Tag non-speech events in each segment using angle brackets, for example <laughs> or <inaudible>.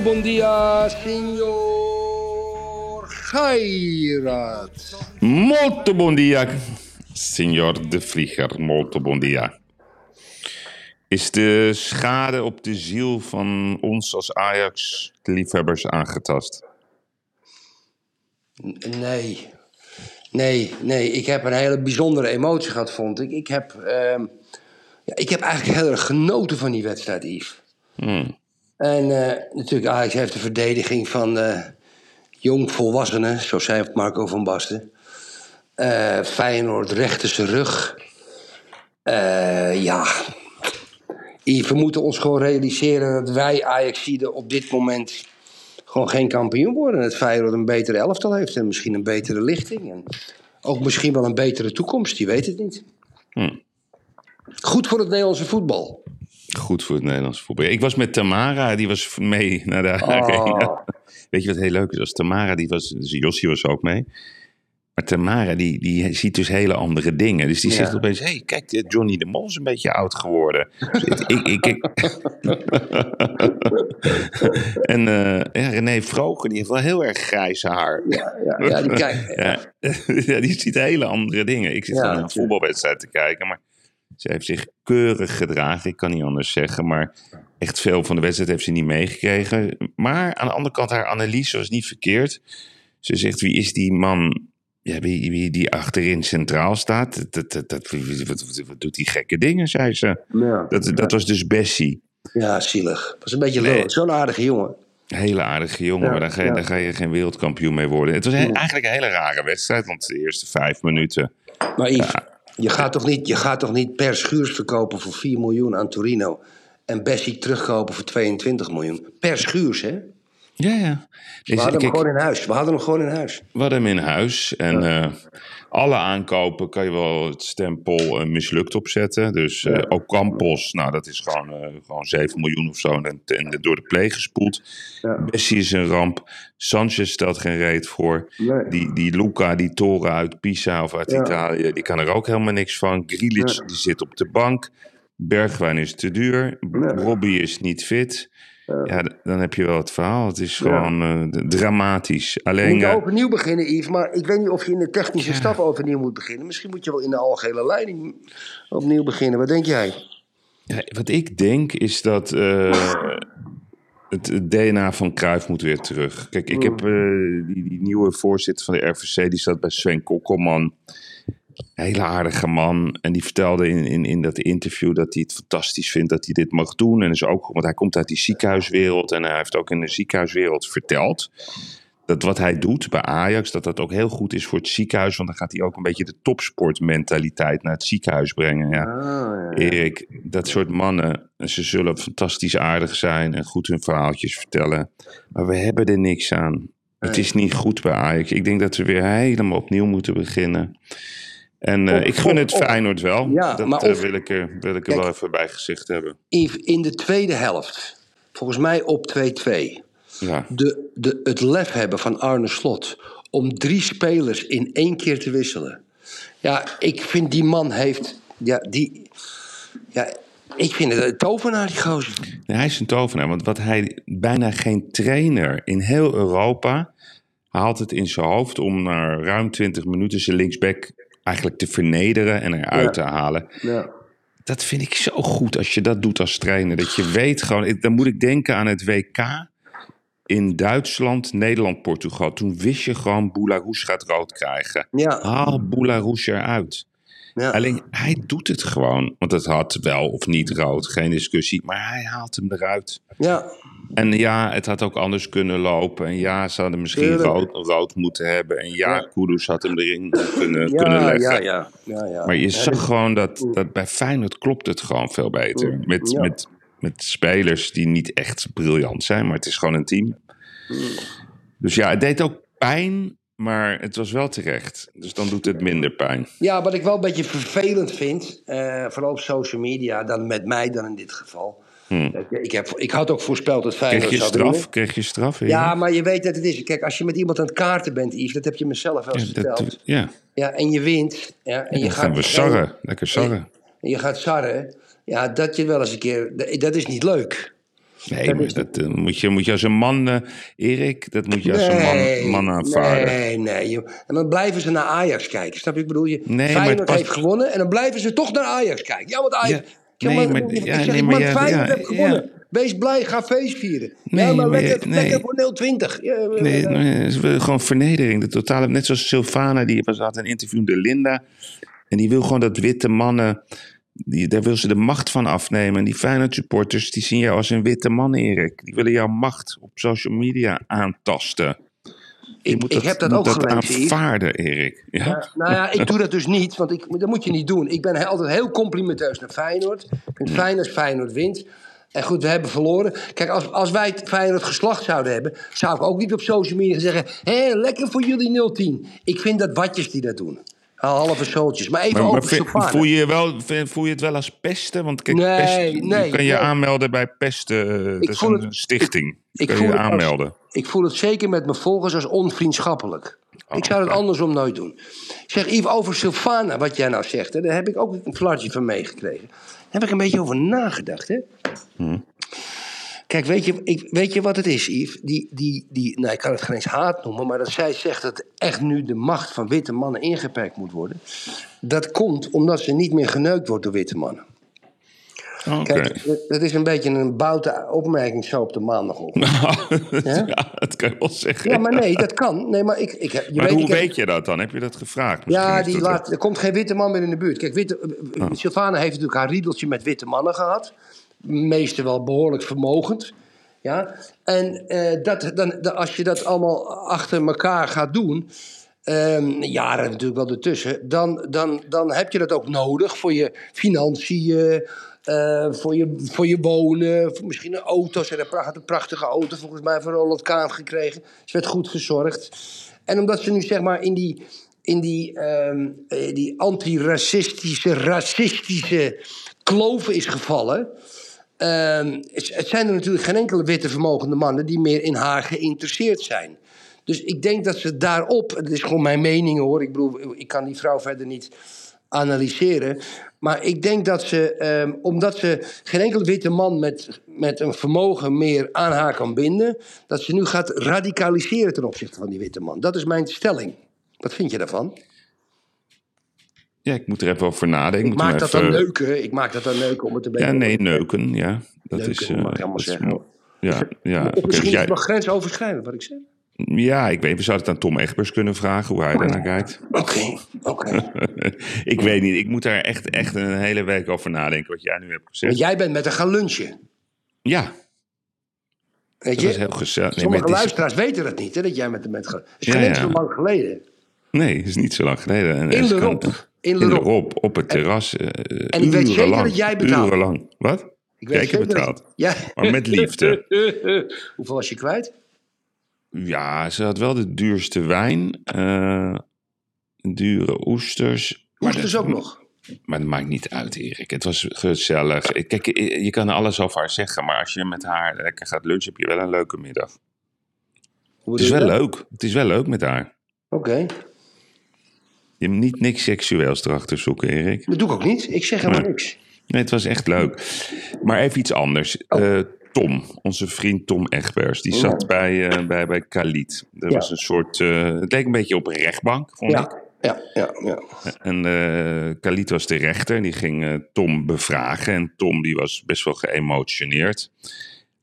Muito bom dia, senhor Gairat. Molto bom dia, signor de Vlieger. Molto bom dia. Is de schade op de ziel van ons als Ajax-liefhebbers aangetast? Nee. Nee, nee. Ik heb een hele bijzondere emotie gehad, vond ik. Ik heb, ehm, ja, ik heb eigenlijk heel erg genoten van die wedstrijd, Yves. Hmm. En eh, natuurlijk, Ajax heeft de verdediging van eh jong volwassenen, zo zei Marco van Basten. Eh Feyenoord rechter zijn rug. Ja, we moeten ons gewoon realiseren dat wij Ajaxiden op dit moment gewoon geen kampioen worden. Het Feyenoord een betere elftal heeft en misschien een betere lichting. En ook misschien wel een betere toekomst, je weet het niet. Hmm. Goed voor het Nederlandse voetbal. Goed voor het Nederlands voetbal. Ik was met Tamara, die was mee naar de arena. Weet je wat heel leuk is? Als Tamara, die was, dus Jossie was ook mee. Maar Tamara, die, die ziet dus hele andere dingen. Dus die Ja. zegt opeens, hé, hey, kijk, eh, Johnny de Mol is een beetje oud geworden. Dus ik, ik, ik, <laughs> en eh, ja, René Vroger, die heeft wel heel erg grijs haar. Ja, ja, ja, die kijk, <laughs> <laughs> Ja, die ziet hele andere dingen. Ik zit naar een voetbalwedstrijd te kijken, maar ze heeft zich keurig gedragen. Ik kan niet anders zeggen, maar echt veel van de wedstrijd heeft ze niet meegekregen. Maar aan de andere kant, haar analyse was niet verkeerd. Ze zegt, wie is die man ja, wie, wie die achterin centraal staat? Dat, dat, dat, wat, wat- wat doet die gekke dingen, zei ze. ja. Dat, dat was dus Bessie. ja, zielig. Was een beetje Nee. lullig. Zo'n aardige jongen. Hele aardige jongen, Ja, maar daar ga, je, daar ga je geen wereldkampioen mee worden. Het was he- eigenlijk een hele rare wedstrijd, want de eerste vijf minuten... Maar Yves, je, gaat toch niet, je gaat toch niet per schuurs verkopen voor 4 miljoen aan Torino... en Bessie terugkopen voor 22 miljoen? Per schuurs, hè? Ja, ja. We Deze- hadden hem kijk, gewoon in huis. We hadden hem gewoon in huis. we hadden hem in huis. En eh, alle aankopen kan je wel het stempel eh, mislukt opzetten. Dus ook Campos, nou dat is gewoon, eh, gewoon 7 miljoen of zo. En, en door de pleeg gespoeld. Ja. Bessie is een ramp. Sanchez stelt geen reet voor. Nee. Die, die Luca, die Toren uit Pisa of uit Ja. Italië, die kan er ook helemaal niks van. Grilic, die zit op de bank. Bergwijn is te duur. Robbie is niet fit. Ja, d- dan heb je wel het verhaal. Het is gewoon eh, dramatisch. Alleen, moeten eh, overnieuw beginnen, Yves. Maar ik weet niet of je in de technische staf overnieuw moet beginnen. Misschien moet je wel in de algehele leiding opnieuw beginnen. Wat denk jij? ja, wat ik denk is dat eh, <laughs> het, DNA van Cruijff moet weer terug. Kijk, ik heb eh, die, die nieuwe voorzitter van de RVC, die staat bij Sven Kokkelman. Hele aardige man. En die vertelde in, in, in dat interview dat hij het fantastisch vindt dat hij dit mag doen. En is ook, want hij komt uit die ziekenhuiswereld en hij heeft ook in de ziekenhuiswereld verteld. Dat wat hij doet bij Ajax, dat dat ook heel goed is voor het ziekenhuis. Want dan gaat hij ook een beetje de topsportmentaliteit naar het ziekenhuis brengen. Ja. Ah, Erik, dat soort mannen, ze zullen fantastisch aardig zijn en goed hun verhaaltjes vertellen. Maar we hebben er niks aan. Het is niet goed bij Ajax. Ik denk dat we weer helemaal opnieuw moeten beginnen. En eh, ik gun het Feyenoord wel. Ja, dat maar eh, of- wil ik er, wil ik er wel even bij gezegd hebben. In de tweede helft, volgens mij op 2-2... Ja. de, de, het lef hebben van Arne Slot om drie spelers in één keer te wisselen. Ja, ik vind die man heeft. Ja, die. Ja, ik vind het een tovenaar, die gozer. Hij is een tovenaar, want wat hij bijna geen trainer in heel Europa haalt het in zijn hoofd om na ruim 20 minuten zijn linksback eigenlijk te vernederen en eruit Ja. te halen. Ja. Dat vind ik zo goed als je dat doet als trainer. Dat je weet gewoon, dan moet ik denken aan het WK in Duitsland, Nederland, Portugal. Toen wist je gewoon, Boularoes gaat rood krijgen. Ja. Haal Boularoes eruit. Ja. Alleen hij doet het gewoon. Want het had wel of niet rood, geen discussie. Maar hij haalt hem eruit. Ja, En ja, het had ook anders kunnen lopen. En ja, ze hadden misschien rood, rood moeten hebben. En ja, Ja. Kudus had hem erin kunnen, leggen. ja, ja, ja, ja. Maar je zag gewoon dat, dat bij Feyenoord klopt het gewoon veel beter. Met, Mm. Ja. met, met spelers die niet echt briljant zijn, maar het is gewoon een team. Mm. Dus ja, het deed ook pijn, maar het was wel terecht. Dus dan doet het minder pijn. Ja, wat ik wel een beetje vervelend vind, eh, vooral op social media, dan met mij dan in dit geval. Ik, heb, ik had ook voorspeld dat Feyenoord Kreeg je zou straf? Kreeg je straf? Ja, maar je weet dat het is. Kijk, als je met iemand aan het kaarten bent, Yves, dat heb je mezelf wel eens Ja, verteld. dat, ja. Ja, en je wint. Ja, en je dan gaat gaan we sarren. Lekker sarren. En je gaat sarren. Ja, dat je wel eens een keer. Dat is niet leuk. Nee, maar dat eh, moet, je, moet je als een man, eh, Erik, dat moet je als een man, man aanvaarden. Nee, nee. joh. En dan blijven ze naar Ajax kijken. Snap je? Ik bedoel, je, Nee, maar Feyenoord past- heeft gewonnen en dan blijven ze toch naar Ajax kijken. Ja, want Ajax... Ja, nee, maar, maar- ik ja, zeg, nee, maar ja, Feyenoord ja, heeft gewonnen. Wees blij, ga feest vieren. Nee, ja, maar, maar lekker, nee. lekker voor 020. Ja, Nee, nee, gewoon vernedering. De totale, net zoals Sylvana, die was, had een interview met Linda. En die wil gewoon dat witte mannen, die, daar wil ze de macht van afnemen. En die Feyenoord supporters, die zien jou als een witte man, Erik. Die willen jouw macht op social media aantasten. Je Ik, moet ik heb dat ook gelezen, Yves. aanvaarden, Erik. Ja? Ja, nou ja, ik doe dat dus niet, want ik, dat moet je niet doen. Ik ben he- altijd heel complimenteus naar Feyenoord. Ik vind het fijn als Feyenoord wint. En goed, we hebben verloren. Kijk, als, als wij Feyenoord geslacht zouden hebben... zou ik ook niet op social media zeggen... hé, lekker voor jullie 010. Ik vind dat watjes die dat doen. Halve zooltjes. Maar even Maar, maar over Sylvana. voel, je wel, voel je het wel als pesten? Want kijk, Nee, pest, nee, je kan je nee. aanmelden bij pesten. eh, Dat is een het- stichting. ik kan voel je als- aanmelden. Ik voel het zeker met mijn volgers als onvriendschappelijk. Oh, ik zou het andersom nooit doen. Ik zeg, Yves, over Sylvana, wat jij nou zegt... Hè, daar heb ik ook een flartje van meegekregen. Daar heb ik een beetje over nagedacht, hè. Kijk, weet je, ik, weet je wat het is, Yves? Die, die, die, nou, ik kan het geen eens haat noemen... maar dat zij zegt dat echt nu de macht van witte mannen ingeperkt moet worden... dat komt omdat ze niet meer geneukt wordt door witte mannen. Kijk, dat- dat is een beetje een boute opmerking zo op de maandagochtend. <laughs> <laughs> ja? dat kan je wel zeggen. Ja, maar nee, dat kan. Nee, maar ik, ik, je Maar weet, hoe ik weet je dat dan? Heb je dat gevraagd? Misschien Ja, die laat, er komt geen witte man meer in de buurt. Kijk, witte, Oh. Sylvana heeft natuurlijk haar riedeltje met witte mannen gehad. Meeste wel behoorlijk vermogend. Ja? En eh, dat, dan, als je dat allemaal achter elkaar gaat doen... ehm, jaren natuurlijk wel ertussen... Dan, dan, dan heb je dat ook nodig voor je financiën... eh, voor, je, voor je wonen, voor misschien een auto. Ze pracht- een prachtige auto volgens mij van Roland Kaan gekregen. Ze werd goed verzorgd. En omdat ze nu zeg maar in die, in die, ehm, eh, die antiracistische, racistische kloven is gevallen. Ehm, het zijn er natuurlijk geen enkele witte vermogende mannen die meer in haar geïnteresseerd zijn. Dus ik denk dat ze daarop, het is gewoon mijn mening hoor, ik bedoel, ik kan die vrouw verder niet analyseren. Maar ik denk dat ze, ehm, omdat ze geen enkele witte man met, met een vermogen meer aan haar kan binden, dat ze nu gaat radicaliseren ten opzichte van die witte man. Dat is mijn stelling. Wat vind je daarvan? Ja, ik moet er even over nadenken. Ik maak dat even- dan neuken. Ik maak dat dan neuken om het een beetje... Ja, nee, neuken. Ja, dat Neuken, is. eh, mag je allemaal dat is zeggen. Ja, <laughs> ja. Of oké, dus misschien jij- is het nog grensoverschrijdend wat ik zeg. ja, ik weet, we zouden het aan Tom Egbers kunnen vragen hoe hij daar naar kijkt. Oké, oké. <laughs> ik weet niet, ik moet daar echt, echt een hele week over nadenken wat jij nu hebt gezegd. Want jij bent met haar gaan lunchen. Ja, Weet dat je? heel gezellig. Nee, Sommige is- luisteraars weten dat niet, hè, dat jij met hem bent gaan. Het is Ja, ja. zo lang geleden. Nee, het is niet zo lang geleden. En In de kan-. In de. Rob, op het terras. eh, En ik weet zeker urenlang, dat jij betaalt. Urenlang. Wat? Ik weet zeker dat- betaald. Ja. Maar met liefde. <laughs> Hoeveel was je kwijt? Ja, ze had wel de duurste wijn. eh, dure oesters. Oesters dat- ook nog. Maar dat maakt niet uit, Erik. Het was gezellig. Kijk, je kan alles over haar zeggen, maar als je met haar lekker gaat lunchen, heb je wel een leuke middag. Het is wel leuk. Het is wel leuk met haar. Oké. Je hebt niet niks seksueels erachter zoeken, Erik. Dat doe ik ook niet. Ik zeg helemaal niks. Nee, het was echt leuk. Maar even iets anders. Oh. Eh, Tom, onze vriend Tom Egbers, die zat bij, eh bij, bij Khalid. Dat Ja. was een soort, eh, het leek een beetje op een rechtbank, vond ik. Ja, ja, ja. ja. En Khalid was de rechter en die ging Tom bevragen. En Tom die was best wel geëmotioneerd.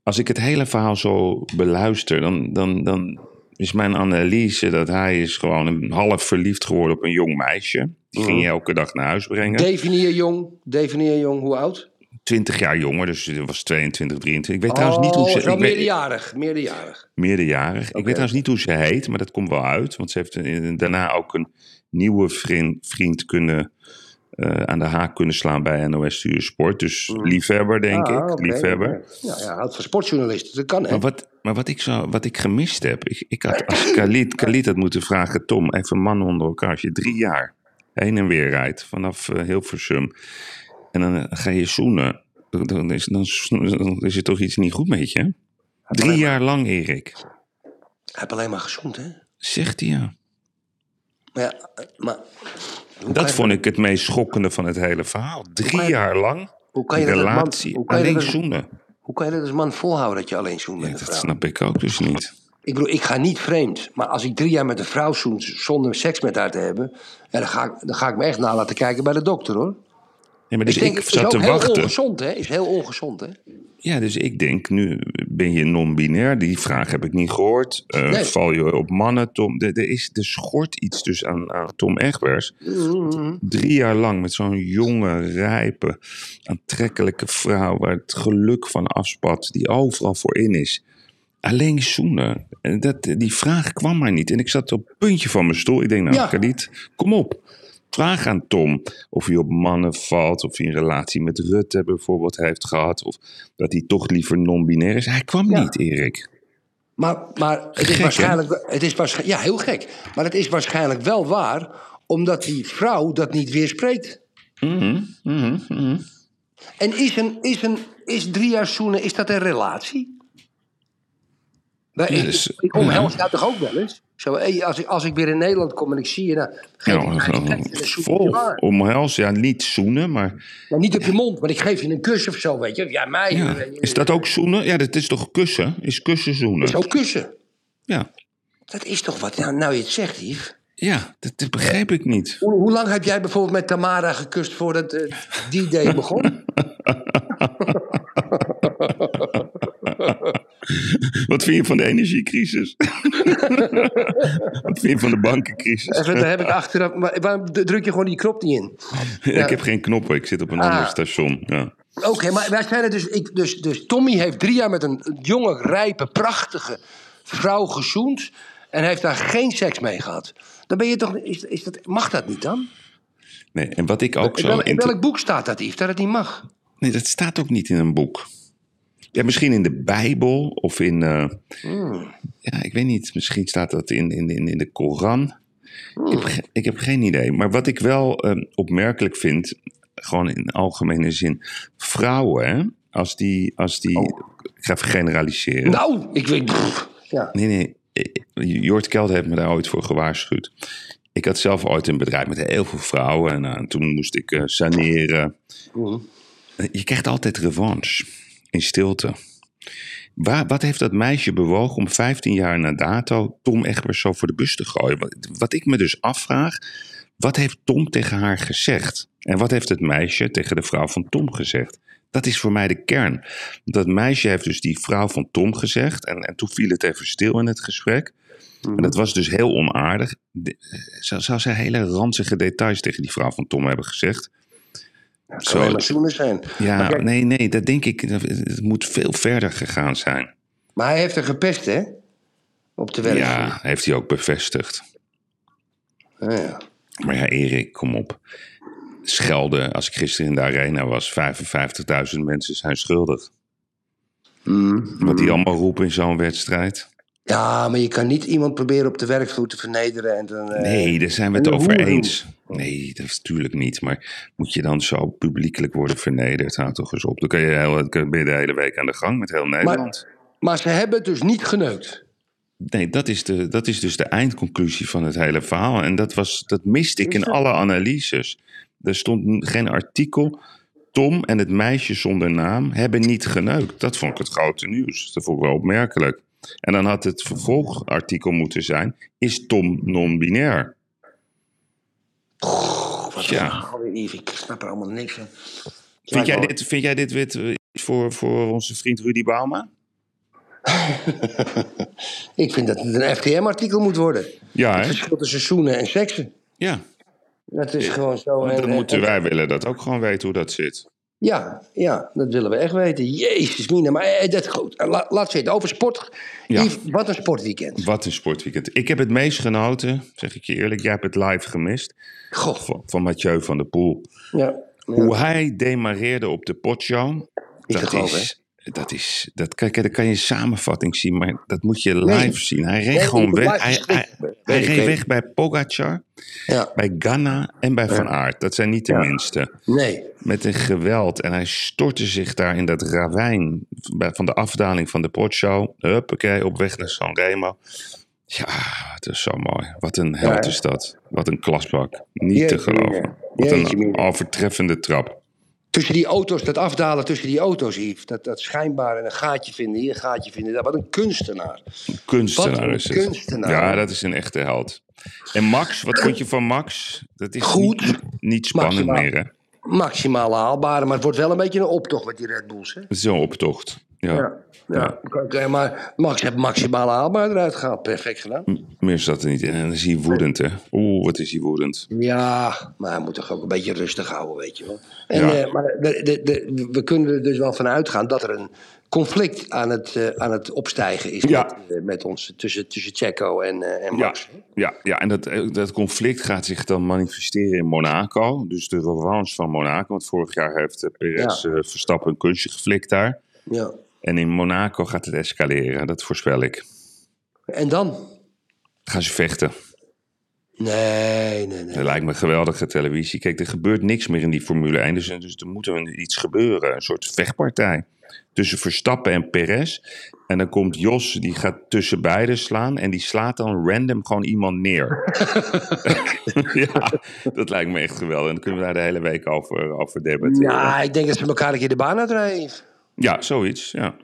Als ik het hele verhaal zo beluister, dan, dan, dan is mijn analyse dat hij is gewoon een half verliefd geworden op een jong meisje. Die ging je elke dag naar huis brengen. Definieer jong, definieer jong, hoe oud? 20 jaar jonger, dus het was 22, 23. Ik weet trouwens niet hoe Oh, ze... wel meerderjarig, meerderjarig. meerderjarig. Ik weet trouwens niet hoe ze heet, maar dat komt wel uit. Want ze heeft daarna ook een nieuwe vriend, vriend kunnen, eh, aan de haak kunnen slaan bij NOS Studio Sport. Dus liefhebber, denk Ah, ik. oké, liefhebber. Ja, ja, van sportjournalisten, dat kan hè. Maar wat, maar wat, ik, zo, wat ik gemist heb, ik, ik had als Khalid, Khalid had moeten vragen, Tom, even mannen onder elkaar, als je drie jaar heen en weer rijdt vanaf eh, Hilversum en dan eh, ga je zoenen, dan, is, dan, dan is er toch iets niet goed met je? hè? Drie jaar lang, Erik. Hij heeft alleen maar gezond hè. Zegt hij ja. Maar ja, maar... Dat vond ik het meest schokkende van het hele verhaal. Drie je- jaar lang Hoe kan je man- relatie, hoe kan je alleen dat als- zoenen. Hoe kan je dat als man volhouden dat je alleen zoent met dat snap ik ook dus niet. Ik bedoel, ik ga niet vreemd. Maar als ik drie jaar met een vrouw zoen zonder seks met haar te hebben... Ja, dan, ga ik, dan ga ik me echt na laten kijken bij de dokter, hoor. Ja, maar dus ik denk, ik het is zat te heel wachten. ongezond, hè? Is heel ongezond, hè? Ja, dus ik denk, nu ben je non-binair. Die vraag heb ik niet gehoord. Eh, Nee. Val je op mannen, Tom? Er, er, is, er schort iets dus aan, aan Tom Egbers. Mm-hmm. Drie jaar lang met zo'n jonge, rijpe, aantrekkelijke vrouw... waar het geluk van afspat, die overal voor in is. Alleen zoenen. En dat, die vraag kwam maar niet. En ik zat op het puntje van mijn stoel. Ik denk, nou, Ja. Khalid, kom op. Vraag aan Tom of hij op mannen valt, of hij een relatie met Rutte bijvoorbeeld heeft gehad, of dat hij toch liever non-binair is. Hij kwam Ja. niet, Erik. Maar, maar het Gek, is hè? waarschijnlijk... Het is waarschijnlijk ja, heel gek. Maar het is waarschijnlijk wel waar... omdat die vrouw dat niet weerspreekt. Mhm, En is, een, is, een, is drie jaar zoenen, is dat een relatie? Wij- Ja, ik, dus- ik omhels toch ook wel eens? Zo, hey, als, ik, als ik weer in Nederland kom en ik zie je... Nou, geef Ja, ik een vol maar. omhels, ja, niet zoenen, maar niet op je mond, maar ik geef je een kus of zo, weet je. Ja, mij. ja. is dat ook zoenen? Ja, dat is toch kussen? Is kussen zoenen? Zo kussen. Ja, Dat is toch wat, nou, nou je het zegt, Yves. ja dat, dat begrijp ik niet. Hoe, hoe lang heb jij bijvoorbeeld met Tamara gekust voordat eh, die day begon? <laughs> <laughs> <laughs> Wat vind je van de energiecrisis? <laughs> Wat vind je van de bankencrisis? Even, daar heb ik achteraf... Maar waarom druk je gewoon die knop niet in? Ik heb geen knoppen, ik zit op een Ah. ander station. Ja. Oké, maar wij zijn er dus, ik, dus... Dus Tommy heeft drie jaar met een jonge, rijpe, prachtige vrouw gezoend... en heeft daar geen seks mee gehad. Dan ben je toch... Is, is dat, mag dat niet dan? Nee, en wat ik ook In, zo... wel- in welk boek staat dat, Yves? Dat het niet mag? Nee, dat staat ook niet in een boek. Ja, misschien in de Bijbel of in. eh, Hmm. Ja, ik weet niet. Misschien staat dat in, in, in, de Koran. Ik, heb ge- ik heb geen idee. Maar wat ik wel eh, opmerkelijk vind, gewoon in algemene zin, vrouwen, hè, als die. Als die Ik ga even generaliseren. Nou, ik weet... ja. Nee, nee. eh, Jort Kelder heeft me daar ooit voor gewaarschuwd. Ik had zelf ooit een bedrijf met heel veel vrouwen. En eh, toen moest ik saneren. Eh, Je krijgt altijd revanche. In stilte. Waar, wat heeft dat meisje bewogen om 15 jaar na dato Tom Egbers zo voor de bus te gooien? Wat, wat ik me dus afvraag, wat heeft Tom tegen haar gezegd? En wat heeft het meisje tegen de vrouw van Tom gezegd? Dat is voor mij de kern. Dat meisje heeft dus die vrouw van Tom gezegd. En, en toen viel het even stil in het gesprek. En dat was dus heel onaardig. Zou, zou zij hele ranzige details tegen die vrouw van Tom hebben gezegd? Het kan maar zoenen zijn. Ja, kijk, nee, nee, dat denk ik. dat- Het moet veel verder gegaan zijn. Maar hij heeft er gepest, hè? Op de. Ja, heeft hij ook bevestigd. Ja, ja. Maar ja, Erik, kom op. Schelden, als ik gisteren in de arena was, 55.000 mensen zijn schuldig. Mm. Wat die allemaal roepen in zo'n wedstrijd. Ja, maar je kan niet iemand proberen op de werkvloer te vernederen en dan... eh, Nee, daar zijn we het over eens. Nee, dat is natuurlijk niet. Maar moet je dan zo publiekelijk worden vernederd? Houd toch eens op. Dan kan je, heel, kan- ben je de hele week aan de gang met heel Nederland. Maar ze hebben dus niet geneukt. Nee, dat is, de, dat is dus de eindconclusie van het hele verhaal. En dat, was, dat miste ik in alle analyses. Er stond geen artikel. Tom en het meisje zonder naam hebben niet geneukt. Dat vond ik het grote nieuws. Dat vond ik wel opmerkelijk. En dan had het vervolgartikel moeten zijn: Is Tom non-binair? Wat Ja. Ik snap er allemaal niks van. Vind jij dit, vind jij dit wit, voor, voor onze vriend Rudy Bauma? <laughs> ik vind dat het een FTM-artikel moet worden. Ja, Het hè? verschil tussen zoenen en seksen. Ja. Dat is gewoon zo. En- dan en- moeten en- wij willen dat ook gewoon weten hoe dat zit. Ja, ja, dat willen we echt weten. Jezus, Mina. Maar eh, dat, goed, eh, la- laat zitten. Over sport. Ja. Yves, wat een sportweekend. Wat een sportweekend. Ik heb het meest genoten, zeg ik je eerlijk. Jij hebt het live gemist. Goh. Van, van Mathieu van der Poel. Ja. ja. Hoe hij demareerde op de potshow. Dat is, dat is, dat, kijk, dat kan je samenvatting zien, maar dat moet je live Nee. zien. Hij reed Nee, gewoon weg. Hij, hij, reed weg bij Pogacar, ja. bij Ganna en bij Van Aert. Dat zijn niet de Ja. minste. Nee. Met een geweld. En hij stortte zich daar in dat ravijn van de afdaling van de potshow. Huppakee, op weg naar Sanremo. Ja, het is zo mooi. Wat een held is dat. Wat een klasbak. Niet Jeetje te geloven. Wat een overtreffende trap. Tussen die auto's, dat afdalen tussen die auto's, Yves. Dat, dat schijnbaar en een gaatje vinden hier, een gaatje vinden daar. Wat een kunstenaar. Kunstenaar een is het. kunstenaar. Ja, dat is een echte held. En Max, wat vond je van Max? Dat is Goed. Niet, niet spannend Maximaal. meer, hè? Maximale haalbare, maar het wordt wel een beetje een optocht met die Red Bulls. Hè? Het is optocht. Ja. Ja. Ja. Maar Max heeft maximale haalbaar eruit gehaald. Perfect gedaan. Meer zat er niet in. En dan is hij woedend, hè? Oeh, wat is hij woedend. Ja, maar hij moet toch ook een beetje rustig houden, weet je wel. En, Ja. eh, maar de, de, de, we kunnen er dus wel van uitgaan dat er een conflict aan het, eh, aan het opstijgen is Ja. met, eh, met ons, tussen, tussen Checo en, en Ja, Max. ja, ja, en dat, dat conflict gaat zich dan manifesteren in Monaco. Dus de revanche van Monaco. Want vorig jaar heeft Perez Ja. Verstappen een kunstje geflikt daar. Ja. En in Monaco gaat het escaleren. Dat voorspel ik. En dan? Gaan ze vechten. Nee, nee, nee. Dat lijkt me geweldige televisie. Kijk, er gebeurt niks meer in die Formule 1. Dus, dus er moet er iets gebeuren. Een soort vechtpartij. Tussen Verstappen en Perez. En dan komt Jos, die gaat tussen beiden slaan. En die slaat dan random gewoon iemand neer. <laughs> <laughs> ja, dat lijkt me echt geweldig. En dan kunnen we daar de hele week over, over debatteren. Ja, ik denk dat ze elkaar een keer de baan uitrijden. Ja, zoiets. Ja.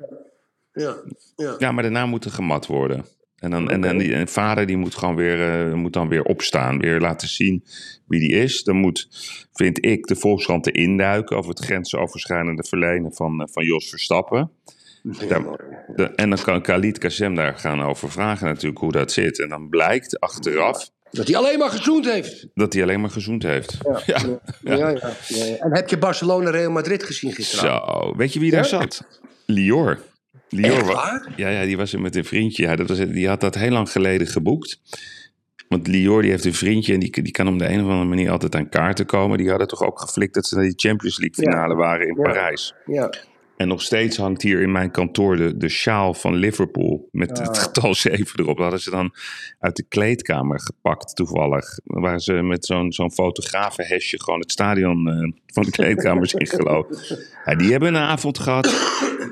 Ja, ja. ja, maar daarna moet er gemat worden. En dan, en dan die en vader die moet gewoon weer, eh, moet dan weer opstaan, weer laten zien wie die is. Dan moet, vind ik, de Volkskrant erin duiken over het grensoverschrijdende verlenen van, eh, van Jos Verstappen. Daar- de- en dan kan Khalid Kassem daar gaan over vragen natuurlijk hoe dat zit. En dan blijkt achteraf Dat hij alleen maar gezoend heeft. dat hij alleen maar gezoend heeft. Ja. <laughs> Ja, ja, ja. ja. En heb je Barcelona-Real Madrid gezien gisteren? Zo, weet je wie daar zat? Lior. Lior Echt wa- waar? Ja, ja, die was er met een vriendje. Ja, dat was, die had dat heel lang geleden geboekt. Want Lior die heeft een vriendje en die, die kan op de een of andere manier altijd aan kaarten komen. Die hadden toch ook geflikt dat ze naar die Champions League finale waren in Ja. Parijs. Ja. En nog steeds hangt hier in mijn kantoor de, de sjaal van Liverpool met het getal <laughs> 7 erop. Dat hadden ze dan uit de kleedkamer gepakt toevallig. Waren ze met zo'n zo'n fotografenhesje gewoon het stadion eh, van de kleedkamers <laughs> ingelopen. Ja, die hebben een avond gehad.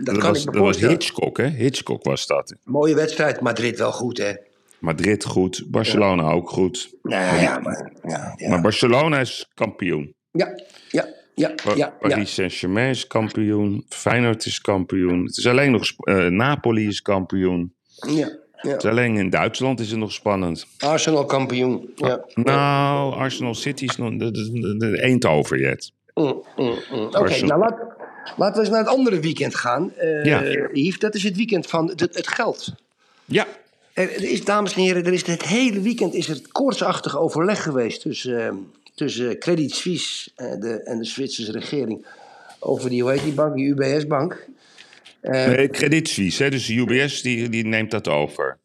Dat, was, dat was. Hitchcock, hè? Hitchcock was dat. Mooie wedstrijd, Madrid wel goed, hè? Madrid goed, Barcelona ook goed. Nou ja, maar... Ja, ja. Maar Barcelona is kampioen. Ja, ja, ja, Pa- ja. ja. Paris Saint-Germain is kampioen. Feyenoord is kampioen. Het is alleen nog... eh, Napoli is kampioen. ja, ja. Het is alleen in Duitsland is het nog spannend. Arsenal kampioen. Ja. Nou, Arsenal City is nog de, de, de Eindhoven-jet. Mm, mm, mm. Oké, nou laat, laten we eens naar het andere weekend gaan. Ja. Yves, dat is het weekend van het, het geld. Ja, Er, er is, dames en heren, er is het hele weekend is er koortsachtig overleg geweest tussen, eh, tussen Credit Suisse en de, en de Zwitserse regering over die, hoe heet die bank, die UBS-bank. nee, Credit Suisse. Hè? Dus de UBS die, die neemt dat over.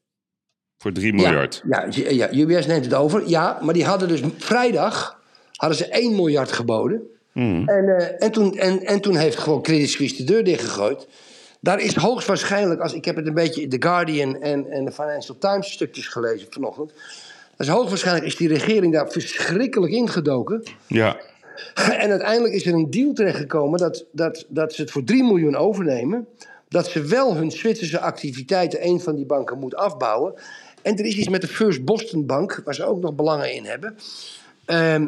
Voor 3 miljard. Ja, ja, ja, UBS neemt het over. Ja, maar die hadden dus vrijdag hadden ze 1 miljard geboden. Mhm. En, eh, en, toen, en, en toen heeft gewoon Credit Suisse de deur dichtgegooid. Daar is hoogstwaarschijnlijk, als ik heb het een beetje in The Guardian en, en de Financial Times stukjes gelezen vanochtend. Dat is hoogstwaarschijnlijk is die regering daar verschrikkelijk ingedoken. Ja. <clears throat> En uiteindelijk is er een deal terechtgekomen dat, dat, dat ze het voor 3 miljoen overnemen. Dat ze wel hun Zwitserse activiteiten, een van die banken, moet afbouwen. En er is iets met de First Boston Bank, waar ze ook nog belangen in hebben. Ehm,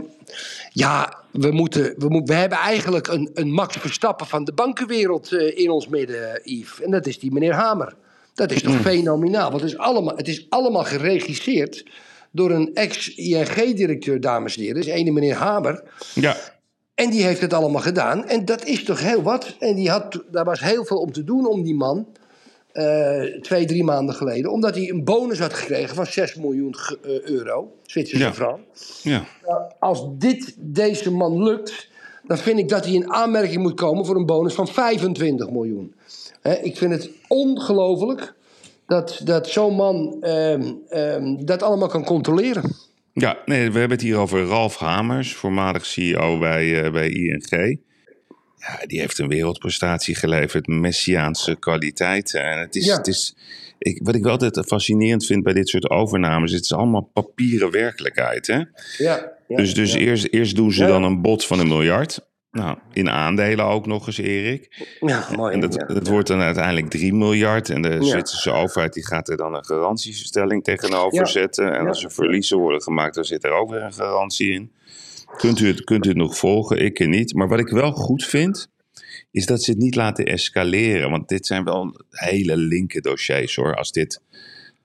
ja, we, moeten, we, we hebben eigenlijk een, een Max Verstappen van de bankenwereld eh, in ons midden, Yves. En dat is die meneer Hamer. Dat is toch fenomenaal. Want het is, allemaal, het is allemaal geregisseerd door een ex-ING-directeur, dames en heren. Dat is ene meneer Hamer. Ja. En die heeft het allemaal gedaan. En dat is toch heel wat. En die had, daar was heel veel om te doen om die man. eh, twee, drie maanden geleden. Omdat hij een bonus had gekregen van 6 miljoen eh, euro, Zwitserse Ja. frank. Ja. Nou, als dit deze man lukt, dan vind ik dat hij in aanmerking moet komen voor een bonus van 25 miljoen. Ik vind het ongelooflijk dat, dat zo'n man ehm, ehm, dat allemaal kan controleren. Ja, nee, we hebben het hier over Ralf Hamers, voormalig CEO bij, eh, bij ING. Ja, die heeft een wereldprestatie geleverd, messiaanse kwaliteiten. En het is, Ja. het is ik, wat ik wel altijd fascinerend vind bij dit soort overnames, het is allemaal papieren werkelijkheid. Hè? Ja, ja, dus dus eerst, eerst doen ze dan een bod van een miljard. Nou, in aandelen ook nog eens, Erik. Ja, mooi. En dat, ja. dat wordt dan uiteindelijk 3 miljard. En de Zwitserse overheid die gaat er dan een garantieverstelling tegenover Ja. zetten. En als er verliezen worden gemaakt, dan zit er ook weer een garantie in. Kunt u het, kunt u het nog volgen? Ik niet. Maar wat ik wel goed vind, is dat ze het niet laten escaleren. Want dit zijn wel hele linker dossiers hoor. Als dit,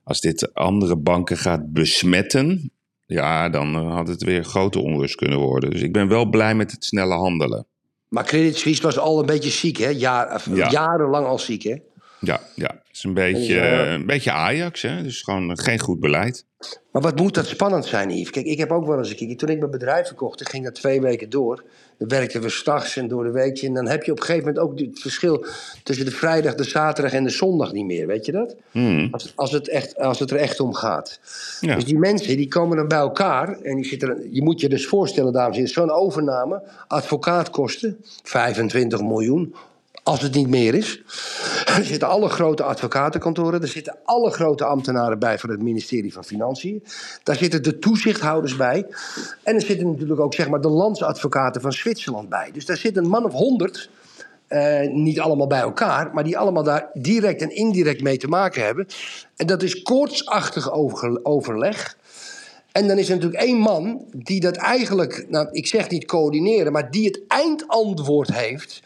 als dit andere banken gaat besmetten, ja, dan eh, had het weer grote onrust kunnen worden. Dus ik ben wel blij met het snelle handelen. Maar Credit Suisse was al een beetje ziek, hè? Jaar, Ja. Jarenlang al ziek, hè? Ja, ja. Het is een beetje, Ja. eh, een beetje Ajax, hè? Dus gewoon geen goed beleid. Maar wat moet dat spannend zijn, Yves? Kijk, ik heb ook wel eens een keer... Toen ik mijn bedrijf verkocht, ging dat twee weken door. Dan werkten we s'nachts en door de week. En dan heb je op een gegeven moment ook het verschil... tussen de vrijdag, de zaterdag en de zondag niet meer. Weet je dat? Hmm. Als, als, het, echt, als het er echt om gaat. Ja. Dus die mensen die komen dan bij elkaar. En die zitten, je moet je dus voorstellen, dames en heren. Zo'n overname, advocaatkosten, 25 miljoen. Als het niet meer is. Er zitten alle grote advocatenkantoren. Er zitten alle grote ambtenaren bij van het ministerie van Financiën. Daar zitten de toezichthouders bij. En er zitten natuurlijk ook zeg maar, de landsadvocaten van Zwitserland bij. Dus daar zit een man of honderd. eh, niet allemaal bij elkaar, maar die allemaal daar direct en indirect mee te maken hebben. En dat is koortsachtig overleg. En dan is er natuurlijk één man die dat eigenlijk, nou, ik zeg niet coördineren, maar die het eindantwoord heeft.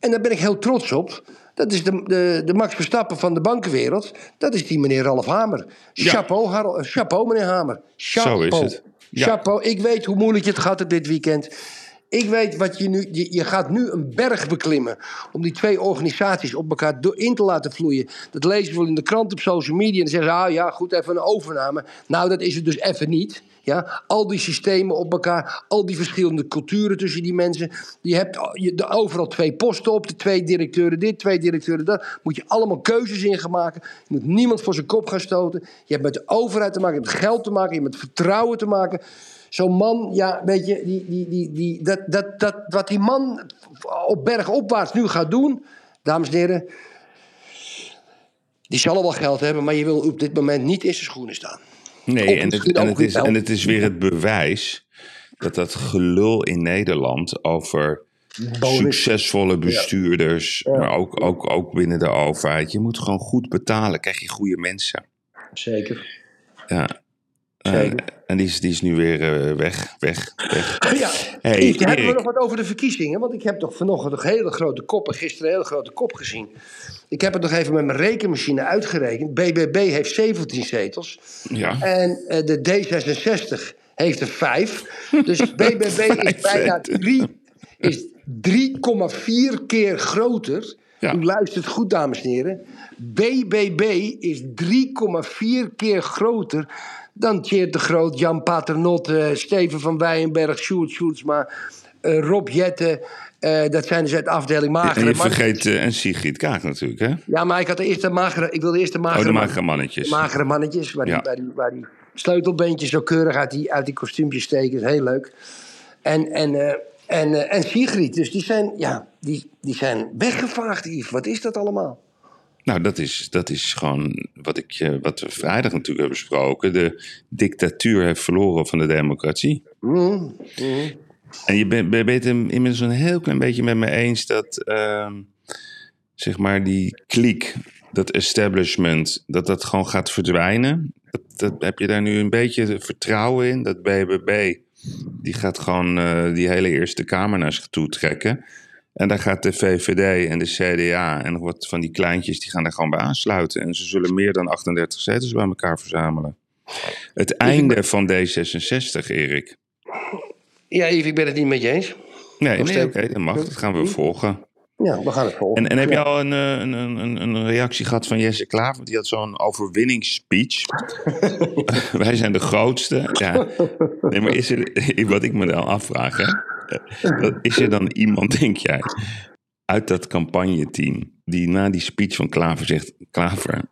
En daar ben ik heel trots op. Dat is de, de, de Max Verstappen van de bankenwereld. Dat is die meneer Ralf Hamer. Ja. Chapeau, eh, chapeau meneer Hamer. Chapeau. Zo is het. Ja. Chapeau. Ik weet hoe moeilijk je het hebt dit weekend. Ik weet wat je nu. Je, je gaat nu een berg beklimmen. om die twee organisaties op elkaar do- in te laten vloeien. Dat lezen we in de krant op social media. En dan zeggen ze: ah ja, goed, even een overname. Nou, dat is het dus even niet. Ja, al die systemen op elkaar, al die verschillende culturen tussen die mensen. Je hebt je, overal twee posten op, de twee directeuren dit, twee directeuren dat. Moet je allemaal keuzes in gaan maken. Je moet niemand voor zijn kop gaan stoten. Je hebt met de overheid te maken, je hebt met geld te maken, je hebt met vertrouwen te maken. Zo'n man, ja, weet je, die, die, die, die, dat, dat, dat, wat die man op bergopwaarts nu gaat doen, dames en heren. Die zal al wel geld hebben, maar je wil op dit moment niet in zijn schoenen staan. Nee, en het, en, is, en het is weer het bewijs dat dat gelul in Nederland over succesvolle bestuurders, maar ook, ook, ook binnen de overheid. Je moet gewoon goed betalen, krijg je goede mensen. Zeker. Ja. Zeker. en die is, die is nu weer eh, weg, weg, weg. <laughs> Ja, Hey, Yves, hebben we nog wat over de verkiezingen? Want ik heb toch vanochtend een hele grote kop en gisteren een hele grote kop gezien. Ik heb het nog even met mijn rekenmachine uitgerekend. BBB heeft 17 zetels. Ja. En eh, de D66 heeft er 5. <laughs> Dus BBB is bijna zetels. 3, is 3,4 keer groter. Ja. U luistert goed, dames en heren. BBB is 3,4 keer groter dan Tjeerd de Groot, Jan Paternotte, Steven van Wijenberg, Sjoerd Sjoerdsma, eh, Rob Jetten. Eh, dat zijn dus uit de afdeling En magere je mannen. vergeet eh, en Sigrid Kaag natuurlijk, hè? Ja, maar ik had de eerste magere, ik wilde eerst de magere, Oh, de magere mannetjes. magere mannetjes, waar, Ja. die, waar, die, waar die sleutelbeentjes zo keurig uit die, uit die kostuumpjes steken. is heel leuk. En, en, eh, en, eh, en Sigrid, dus die zijn, ja, die, die zijn weggevaagd, Yves. Wat is dat allemaal? Nou, dat is, dat is gewoon wat, ik, eh, wat we vrijdag natuurlijk hebben besproken. De dictatuur heeft verloren van de democratie. Mm, En je bent, ben- het inmiddels een heel klein beetje met me eens dat, ehm, zeg maar, die kliek, dat establishment, dat dat gewoon gaat verdwijnen. Dat, dat, heb je daar nu een beetje vertrouwen in? Dat BBB, die gaat gewoon eh, die hele Eerste Kamer naar zich toe trekken. En daar gaat de VVD en de CDA en nog wat van die kleintjes, die gaan daar gewoon bij aansluiten. En ze zullen meer dan 38 zetels bij elkaar verzamelen. Het einde van D66, Ja, Yves, ik ben het niet met je eens. Nee, oké, dat mag. Dat gaan we volgen. Ja, we gaan het volgen. En, en heb je al een, eh, een, een, een- een reactie gehad van Jesse Klaver? Want die had zo'n overwinningsspeech. <laughs> Wij zijn de grootste. Ja. Nee, maar is er, <laughs> wat ik me dan afvraag, hè? Is er dan iemand, denk jij, uit dat campagneteam... die na die speech van Klaver zegt... Klaver,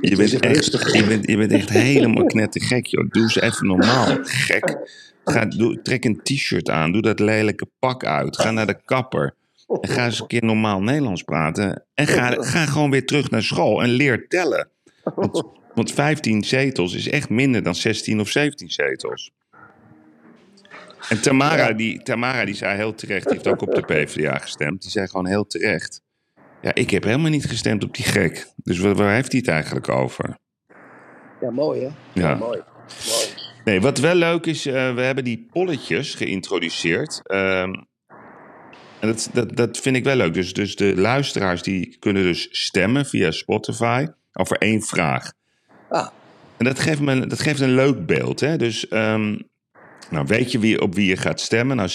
je bent, echt, je, bent, je bent echt helemaal knettergek, joh. Doe eens even normaal, gek. Ga, doe, trek een t-shirt aan, doe dat lelijke pak uit. Ga naar de kapper. En ga eens een keer normaal Nederlands praten. En ga, ga gewoon weer terug naar school en leer tellen. Want, want 15 zetels is echt minder dan 16 of 17 zetels. En Tamara, die, Tamara die zei heel terecht, die heeft ook op de PvdA gestemd. Die zei gewoon heel terecht. Ja, ik heb helemaal niet gestemd op die gek. Dus waar, waar heeft hij het eigenlijk over? Ja, mooi hè? Ja. mooi. mooi. Nee, wat wel leuk is, eh, we hebben die polletjes geïntroduceerd. Ehm, en dat, dat, dat vind ik wel leuk. Dus, dus de luisteraars die kunnen dus stemmen via Spotify over één vraag. Ah, En dat geeft, me, dat geeft een leuk beeld. Hè? Dus ehm, nou, weet je wie, op wie je gaat stemmen? Nou, 76%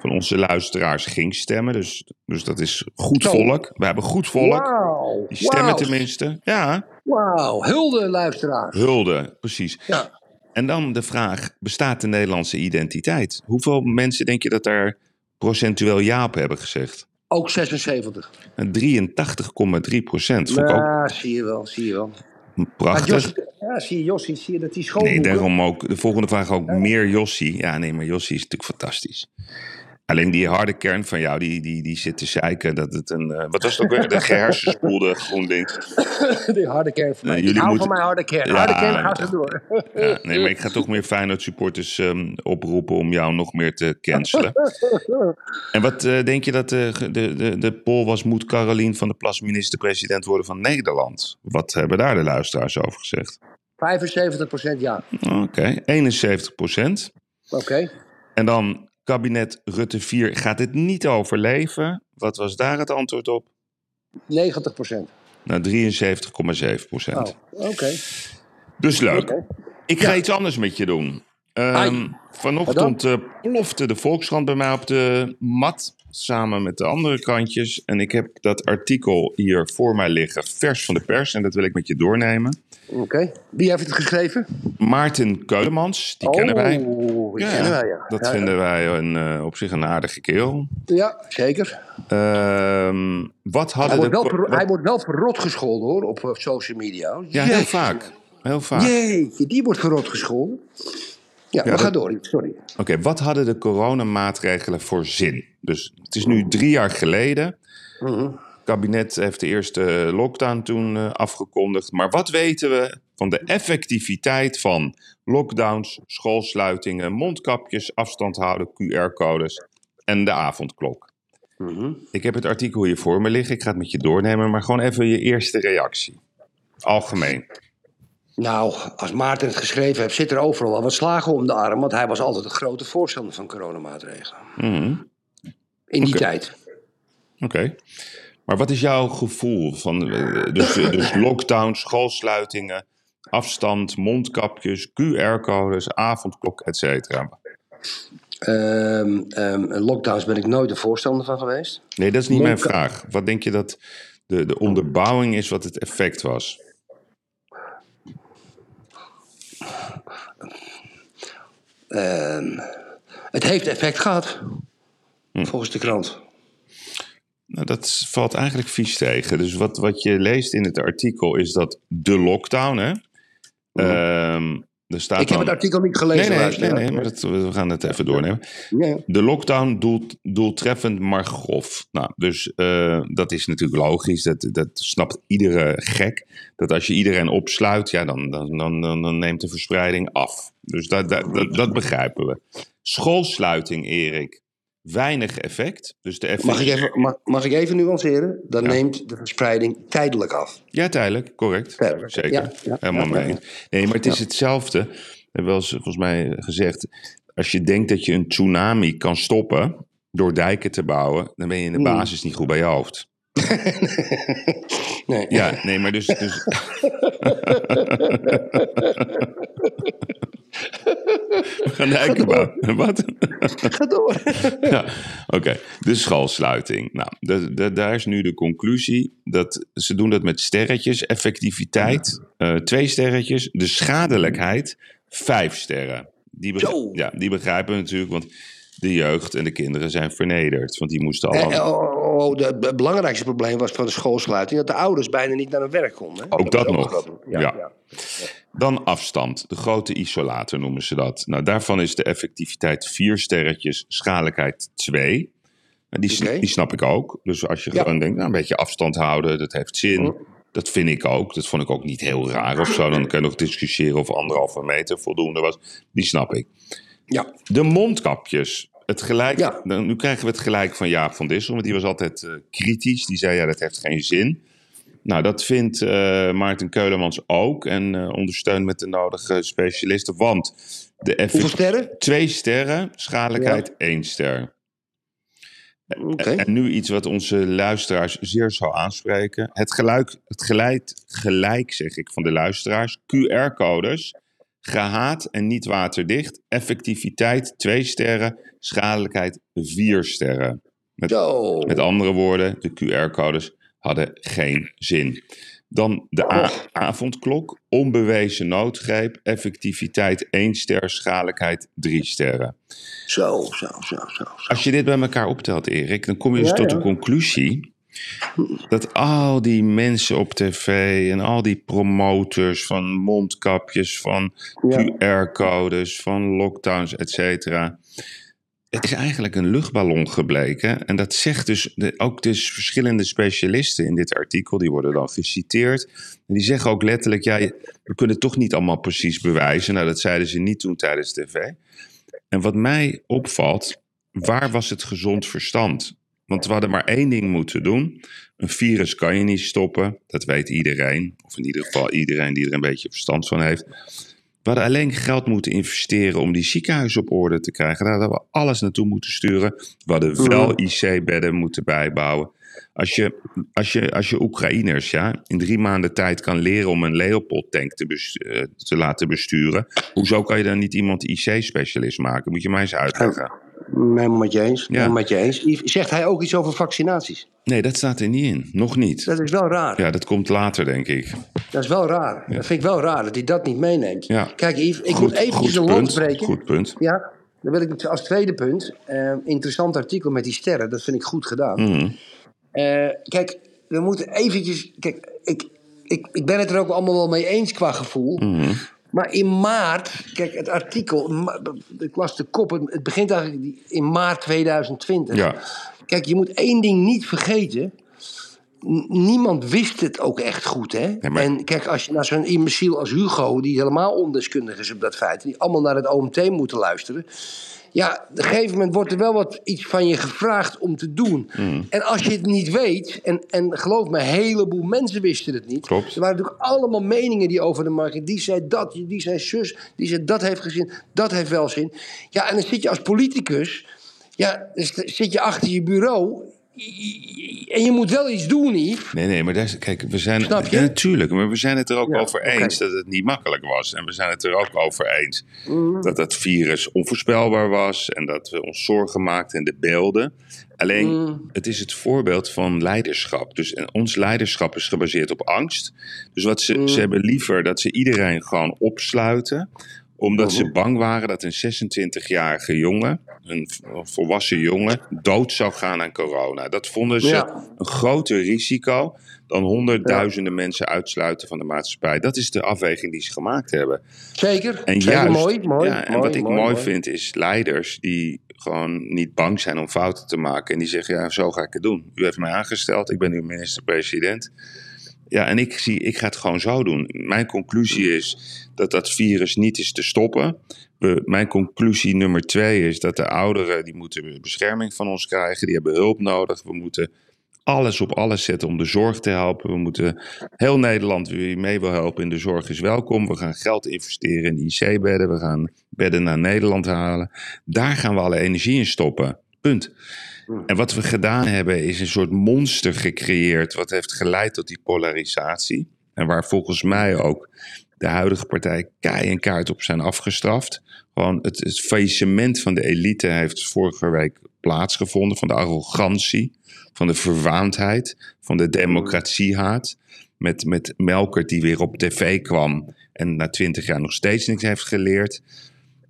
van onze luisteraars ging stemmen. Dus, dus dat is goed volk. We hebben goed volk. Die stemmen tenminste. Ja, Wauw, hulde luisteraar. hulde, precies. Ja. En dan de vraag, bestaat de Nederlandse identiteit? Hoeveel mensen denk je dat daar procentueel ja op hebben gezegd? Ook 76. 83,3 procent. Ik ook Ja, zie je wel, zie je wel. Prachtig. Jos, ja, zie je Jossie, zie je dat die. Nee, daarom ook. De volgende vraag ook meer Jossie. Ja, nee, maar Jossie is natuurlijk fantastisch. Alleen die harde kern van jou, die, die, die zit te zeiken dat het een... eh, wat was het ook weer? De gehersenspoelde GroenLinks. <laughs> die harde kern van mij. Jullie moeten- van mijn harde kern. Ja, harde kern, ja. ga zo door. Ja, nee, maar ik ga toch meer Feyenoord supporters ehm, oproepen om jou nog meer te cancelen. <laughs> En wat eh, denk je dat de, de, de, de poll was, moet Carolien van der Plas minister-president worden van Nederland? Wat hebben daar de luisteraars over gezegd? 75% ja. Oké, 71 procent. Oké. En dan kabinet Rutte 4 gaat het niet overleven. Wat was daar het antwoord op? 90%. Nou, 73,7 procent. Oh, oké. Dus leuk. Ik ga iets anders met je doen. Ehm, vanochtend eh, plofte de Volkskrant bij mij op de mat. Samen met de andere krantjes. En ik heb dat artikel hier voor mij liggen. Vers van de pers. En dat wil ik met je doornemen. Oké. Wie heeft het geschreven? Maarten Keulemans. Die kennen wij. Oh, die kennen wij, ja. Dat Ja, vinden wij een, eh, op zich een aardige kerel. Ja, zeker. Ehm, wat Hij hadden wordt, wel, ver- wat- hij wordt wel verrot gescholden hoor, op eh, social media. ja, heel vaak. Heel vaak. Jeetje, die wordt verrot gescholden. Ja, we gaan door. Sorry. Oké, wat hadden de coronamaatregelen voor zin? Dus het is nu drie jaar geleden. Mhm. Het kabinet heeft de eerste lockdown toen eh, afgekondigd. Maar wat weten we van de effectiviteit van lockdowns, schoolsluitingen, mondkapjes, afstand houden, QR-codes en de avondklok? Mhm. Ik heb het artikel hier voor me liggen. Ik ga het met je doornemen, maar gewoon even je eerste reactie. Algemeen. Nou, als Maarten het geschreven heeft, zit er overal wel wat slagen om de arm. Want hij was altijd een grote voorstander van coronamaatregelen. Mhm. In die tijd. Oké. Maar wat is jouw gevoel van eh, dus, dus <laughs> lockdown, schoolsluitingen, afstand, mondkapjes, QR-codes, avondklok, et cetera? Ehm, ehm, lockdowns ben ik nooit een voorstander van geweest. Nee, dat is niet mijn vraag. Wat denk je dat de, de onderbouwing is wat het effect was? Ehm, het heeft effect gehad. Hm. Volgens de krant. Nou, dat valt eigenlijk vies tegen. Dus wat, wat je leest in het artikel is dat de lockdown, hè? Ehm, er staat. Ik heb het artikel niet gelezen. Nee, nee, nee, nee maar dat, we gaan het even doornemen. De lockdown doelt, doeltreffend, maar grof. Nou, dus eh, dat is natuurlijk logisch. Dat, dat snapt iedere gek. Dat als je iedereen opsluit, ja, dan, dan, dan, dan, dan neemt de verspreiding af. Dus dat, dat, dat, dat begrijpen we. Schoolsluiting, Erik. Weinig effect. Dus de effect... Mag, ik even, mag, mag ik even nuanceren? Dan Ja. neemt de verspreiding tijdelijk af. Ja, tijdelijk, correct. Tijdelijk, Zeker. ja, ja, Helemaal mee. Nee, maar het is hetzelfde. We hebben wel eens volgens mij gezegd. Als je denkt dat je een tsunami kan stoppen door dijken te bouwen, dan ben je in de Hmm. basis niet goed bij je hoofd. <laughs> Nee. Ja, nee, maar dus. dus <laughs> <laughs> <laughs> We gaan de eikenbouw. Wat? Ga door. <laughs> <laughs> ja, oké. De schoolsluiting. Nou, de, de, daar is nu de conclusie dat ze doen dat met sterretjes. Effectiviteit, eh, twee sterretjes. De schadelijkheid, vijf sterren. Die, ja, die begrijpen we natuurlijk, want de jeugd en de kinderen zijn vernederd. Want die moesten Eh, allemaal... eh, oh, oh, de- het belangrijkste probleem was van de schoolsluiting... dat de ouders bijna niet naar hun werk konden. hè? Ook dat nog. Ja. Dan afstand, de grote isolator noemen ze dat. Nou, daarvan is de effectiviteit vier sterretjes, schadelijkheid twee. Nou, die, Oké. die snap ik ook. Dus als je Ja. gewoon denkt, nou, een beetje afstand houden, dat heeft zin. Dat vind ik ook. Dat vond ik ook niet heel raar of zo. Dan kan je nog discussiëren of anderhalve meter voldoende was. Die snap ik. Ja. De mondkapjes. Het gelijk, Ja. nu krijgen we het gelijk van Jaap van Dissel, want die was altijd eh, kritisch. Die zei, ja, dat heeft geen zin. Nou, dat vindt eh, Maarten Keulemans ook en eh, ondersteunt met de nodige specialisten. Want de Hoeveel effect- sterren? twee sterren, schadelijkheid één ster. Oké. En nu iets wat onze luisteraars zeer zou aanspreken. Het geluid, het gelijk, gelijk, zeg ik, van de luisteraars. QR-codes, gehaat en niet waterdicht. Effectiviteit twee sterren, schadelijkheid vier sterren. Met, met andere woorden, de QR-codes hadden geen zin. Dan de a- avondklok, onbewezen noodgreep, effectiviteit 1 ster, schadelijkheid 3 sterren. Zo, zo, zo, zo. zo. Als je dit bij elkaar optelt, Erik, dan kom je dus Ja, tot ja. de conclusie dat al die mensen op tv en al die promoters van mondkapjes, van Ja. QR-codes, van lockdowns, et cetera. Het is eigenlijk een luchtballon gebleken. En dat zegt dus de, ook dus verschillende specialisten in dit artikel. Die worden dan geciteerd. En die zeggen ook letterlijk: ja, we kunnen het toch niet allemaal precies bewijzen. Nou, dat zeiden ze niet toen tijdens tv. En wat mij opvalt, waar was het gezond verstand? Want we hadden maar één ding moeten doen. Een virus kan je niet stoppen. Dat weet iedereen. Of in ieder geval iedereen die er een beetje verstand van heeft. We hadden alleen geld moeten investeren om die ziekenhuizen op orde te krijgen. Daar hadden we alles naartoe moeten sturen. We hadden wel IC-bedden moeten bijbouwen. Als je, als, je, als je Oekraïners ja, in drie maanden tijd kan leren om een Leopold-tank te, eh, te laten besturen. Hoezo kan je dan niet iemand IC-specialist maken? Moet je mij eens uitleggen. Helemaal met je eens. Ja. Met je eens. Zegt hij ook iets over vaccinaties? Nee, dat staat er niet in. Nog niet. Dat is wel raar. Ja, dat komt later, denk ik. Dat is wel raar. Dat vind ik wel raar dat hij dat niet meeneemt. Ja. Kijk, Yves, ik Goed- moet eventjes een land punt. spreken. Goed punt. Ja, dan wil ik als tweede punt. eh, interessant artikel met die sterren. Dat vind ik goed gedaan. Mhm. Eh, kijk, we moeten eventjes... Kijk, ik, ik, ik ben het er ook allemaal wel mee eens qua gevoel. Mhm. Maar in maart, kijk, het artikel, ik las de kop, het begint eigenlijk in maart 2020. Ja. Kijk, je moet één ding niet vergeten. Niemand wist het ook echt goed, hè? maar- En kijk, als je naar zo'n imbeciel als Hugo, die helemaal ondeskundig is op dat feit, die allemaal naar het OMT moeten luisteren. Ja, op een gegeven moment wordt er wel wat iets van je gevraagd om te doen. Mm. En als je het niet weet, en, en geloof me, een heleboel mensen wisten het niet. Klopt. Er waren natuurlijk allemaal meningen die over de markt. Die zei dat, die zei zus, die zei dat heeft gezin, dat heeft wel zin. Ja, en dan zit je als politicus, ja, dan zit je achter je bureau. En je moet wel iets doen, Yves. Nee, nee, maar daar kijk, we zijn. Snap je? Ja, natuurlijk, maar we zijn het er ook Ja, over eens dat het niet makkelijk was. En we zijn het er ook over eens Mhm. dat dat virus onvoorspelbaar was. En dat we ons zorgen maakten en de beelden. Alleen, Mhm. het is het voorbeeld van leiderschap. Dus en ons leiderschap is gebaseerd op angst. Dus wat ze, ze hebben liever dat ze iedereen gewoon opsluiten omdat Mhm. ze bang waren dat een 26-jarige jongen, een volwassen jongen, dood zou gaan aan corona. Dat vonden ze Ja. een groter risico dan honderdduizenden mensen uitsluiten van de maatschappij. Dat is de afweging die ze gemaakt hebben. Zeker. En Zeker juist, mooi, mooi. ja, en mooi, wat ik mooi, vind is leiders die gewoon niet bang zijn om fouten te maken. En die zeggen, ja, zo ga ik het doen. U heeft mij aangesteld, ik ben uw minister-president. Ja, en ik, zie, ik ga het gewoon zo doen. Mijn conclusie is dat dat virus niet is te stoppen. Mijn conclusie nummer twee is dat de ouderen, die moeten bescherming van ons krijgen. Die hebben hulp nodig. We moeten alles op alles zetten om de zorg te helpen. We moeten heel Nederland wie mee wil helpen in de zorg is welkom. We gaan geld investeren in IC-bedden. We gaan bedden naar Nederland halen. Daar gaan we alle energie in stoppen. Punt. En wat we gedaan hebben is een soort monster gecreëerd. Wat heeft geleid tot die polarisatie. En waar volgens mij ook de huidige partij kei en kaart op zijn afgestraft. Gewoon het, het faillissement van de elite heeft vorige week plaatsgevonden. Van de arrogantie, van de verwaandheid, van de democratiehaat. Met, met Melker die weer op tv kwam en na twintig jaar nog steeds niks heeft geleerd.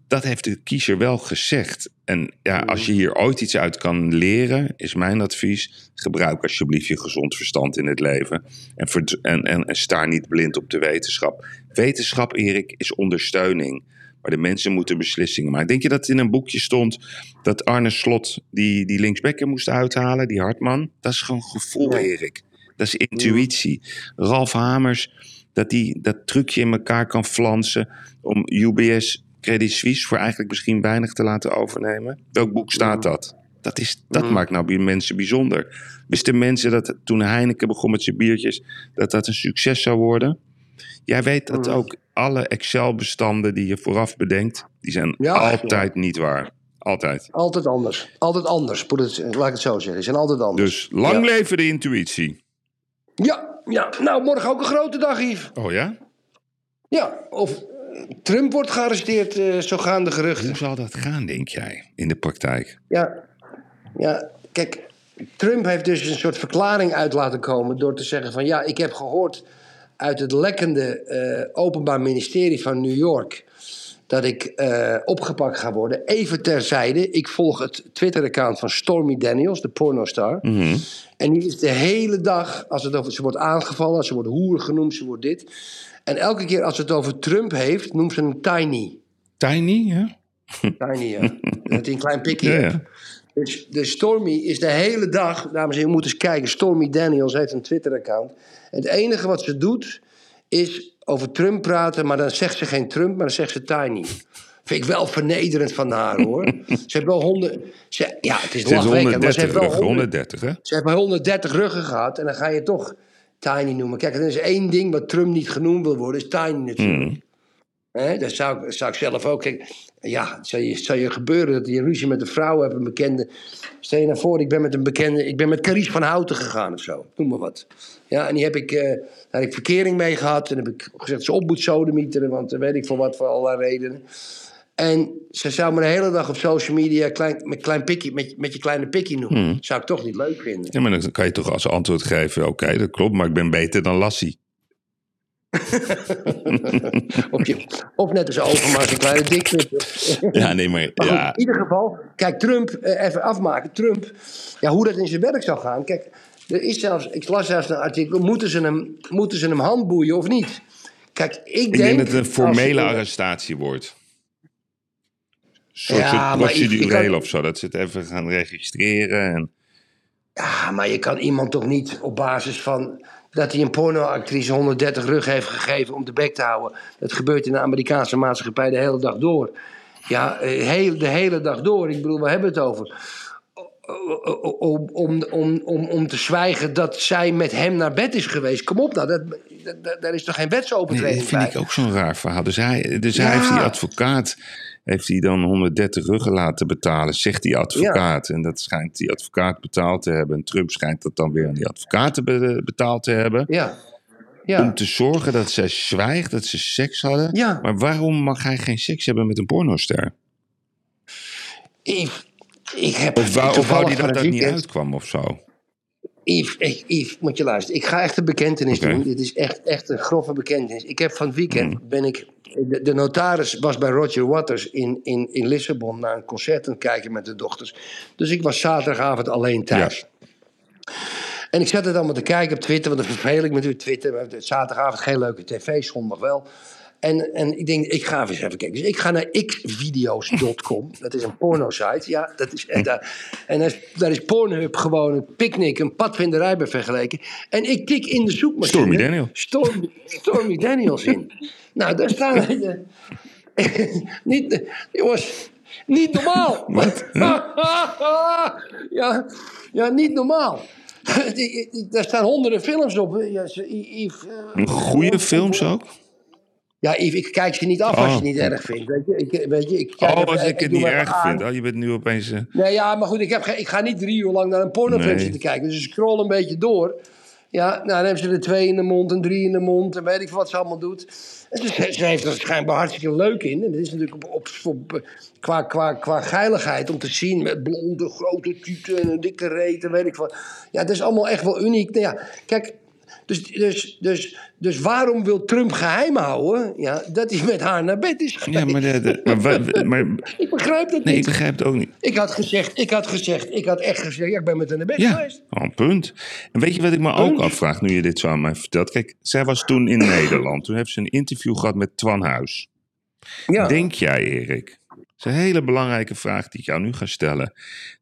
Dat heeft de kiezer wel gezegd. En ja, als je hier ooit iets uit kan leren, is mijn advies: gebruik alsjeblieft je gezond verstand in het leven. En, en, en, en sta niet blind op de wetenschap. Wetenschap, Erik, is ondersteuning. Maar de mensen moeten beslissingen maken. Denk je dat in een boekje stond dat Arne Slot die, die linksbekker moest uithalen, die Hartman? Dat is gewoon gevoel. Erik. Dat is intuïtie. Ralf Hamers, dat die dat trucje in elkaar kan flansen om UBS Credit Suisse voor eigenlijk misschien weinig te laten overnemen. Welk boek staat dat? Dat, is, dat maakt nou mensen bijzonder. Wisten mensen dat toen Heineken begon met zijn biertjes, dat dat een succes zou worden? Jij weet dat ook alle Excel-bestanden die je vooraf bedenkt, die zijn Ja, altijd niet waar. Altijd. Altijd anders. Altijd anders. Laat ik het zo zeggen. Ze zijn altijd anders. Dus lang Ja. leven de intuïtie. Ja, ja. Nou, morgen ook een grote dag, Yves. Oh ja? Ja, of Trump wordt gearresteerd, eh, zo gaan de geruchten. Hoe zal dat gaan, denk jij, in de praktijk? Ja, ja, kijk, Trump heeft dus een soort verklaring uit laten komen door te zeggen van ja, ik heb gehoord uit het lekkende eh, Openbaar Ministerie van New York dat ik eh, opgepakt ga worden. Even terzijde, ik volg het Twitter-account van Stormy Daniels, de pornostar. En die is de hele dag, als het over, ze wordt aangevallen, ze wordt hoer genoemd, ze wordt dit. En elke keer als het over Trump heeft, noemt ze hem Tiny. Tiny, ja? Tiny, ja. <laughs> dat hij een klein pikje Ja. Dus de Stormy is de hele dag, dames en heren, je moet eens kijken. Stormy Daniels heeft een Twitter-account. En het enige wat ze doet, is over Trump praten, maar dan zegt ze geen Trump, maar dan zegt ze Tiny. Vind ik wel vernederend van haar hoor. ze heeft wel honderd. Ze, ja, het is is lachwekkend, maar ze 130 heeft wel rug, 100, 130 hè? ze heeft maar 130 ruggen gehad en dan ga je toch Tiny noemen. Kijk, er is één ding wat Trump niet genoemd wil worden, is Tiny natuurlijk. Hè, dat zou, ik- zou ik zelf ook. Kijk, ja, het zou je, het zou je gebeuren dat je ruzie met een vrouw hebt, een bekende. Stel je nou voor, ik ben met een bekende. Ik ben met Carice van Houten gegaan of zo. Noem maar wat. Ja, en die heb ik, eh, daar heb ik verkering mee gehad. En heb ik gezegd, ze op moet sodemieteren, want dan weet ik voor wat, voor allerlei redenen. En ze zou me de hele dag op social media klein, met, klein pikkie, met, met je kleine pikkie noemen. Zou ik toch niet leuk vinden. Ja, maar dan kan je toch als antwoord geven: oké, dat klopt, maar ik ben beter dan Lassie. <laughs> Of, je, of net als Overmars een kleine dik. Ja, nee, maar <laughs> Maar goed, ja. in ieder geval, kijk, Trump, eh, even afmaken. Trump, ja, hoe dat in zijn werk zou gaan. Kijk, er is zelfs, ik las zelfs een artikel, moeten ze hem, moeten ze hem handboeien of niet? Kijk, ik, Ik denk... denk dat het een formele arrestatie wordt. Soort Ja, ik procedureel of zo. Dat ze het even gaan registreren. En... Ja, maar je kan iemand toch niet op basis van dat hij een pornoactrice 130 rug heeft gegeven om de bek te houden. Dat gebeurt in de Amerikaanse maatschappij de hele dag door. Ja, eh, heel, de hele dag door. Ik bedoel, waar hebben we het over? Om, om, om, om, om te zwijgen dat zij met hem naar bed is geweest. Kom op nou, dat, dat, daar is toch geen Nee, wetsovertreding dat vind bij? ik ook zo'n raar verhaal. Dus hij, dus hij heeft die advocaat heeft hij dan 130 ruggen laten betalen, zegt die advocaat. En dat schijnt die advocaat betaald te hebben. En Trump schijnt dat dan weer aan die advocaten be- betaald te hebben. Ja. Om te zorgen dat zij zwijgt, dat ze seks hadden. Ja. Maar waarom mag hij geen seks hebben met een pornoster? Ik heb Of, wou, of toevallig wou die dat dat niet uitkwam of zo? Yves, moet je luisteren. Ik ga echt een bekentenis doen. Dit is echt, echt een grove bekentenis. Ik heb van het weekend ben ik. De, de notaris was bij Roger Waters in, in, in Lissabon naar een concert aan het kijken met de dochters. Dus ik was zaterdagavond alleen thuis. En ik zat het allemaal te kijken op Twitter, want dat vervel ik me natuurlijk Twitter. Zaterdagavond geen leuke tv, zondag wel. En, en ik denk, ik ga eens even kijken. Dus ik ga naar xvideo's.com. <laughs> Dat is een porno-site. Ja, dat is, en daar, en daar is, daar is Pornhub gewoon een picknick, een padvinderij bij vergeleken. En ik tik in de zoekmachine... Stormy Daniels. Stormy, Stormy Daniels in. Nou, daar staan... <laughs> niet, jongens, niet normaal. <laughs> Wat? ja, ja, niet normaal. Daar staan honderden films op. Ja, eh, Goede films ook? Ja, Yves, ik kijk ze niet af als je Oh. het niet erg vindt. Weet je, ik, weet je, ik, kijk Oh, even- als ik het niet erg vind. Oh, je bent nu opeens... eh, Nee, ja, maar goed, ik, heb, ik ga niet drie uur lang naar een pornofilm Nee. zitten kijken. Dus ik scroll een beetje door. Ja, nou, dan hebben ze er twee in de mond en drie in de mond en weet ik wat ze allemaal doet. En ze, ze heeft er schijnbaar hartstikke leuk in. En dat is natuurlijk op, op, op- qua, qua, qua geiligheid om te zien met blonde, grote tuten en een dikke reet en weet ik wat. Ja, dat is allemaal echt wel uniek. Nou ja, kijk, dus, dus, dus, dus waarom wil Trump geheim houden? Ja, dat hij met haar naar bed is geweest. Ja, maar, de, de- <laughs> maar, Ik begrijp dat nee, ik niet. begrijp het ook niet. Ik had gezegd, ik had gezegd, ik had echt gezegd, ja, ik ben met haar naar bed Ja, geweest. een punt. En weet je wat ik me ook afvraag nu je dit zo aan mij vertelt? Kijk, zij was toen in <coughs> Nederland. Toen heeft ze een interview gehad met Twan Huis. Ja. Denk jij, Erik? Dat is een hele belangrijke vraag die ik jou nu ga stellen.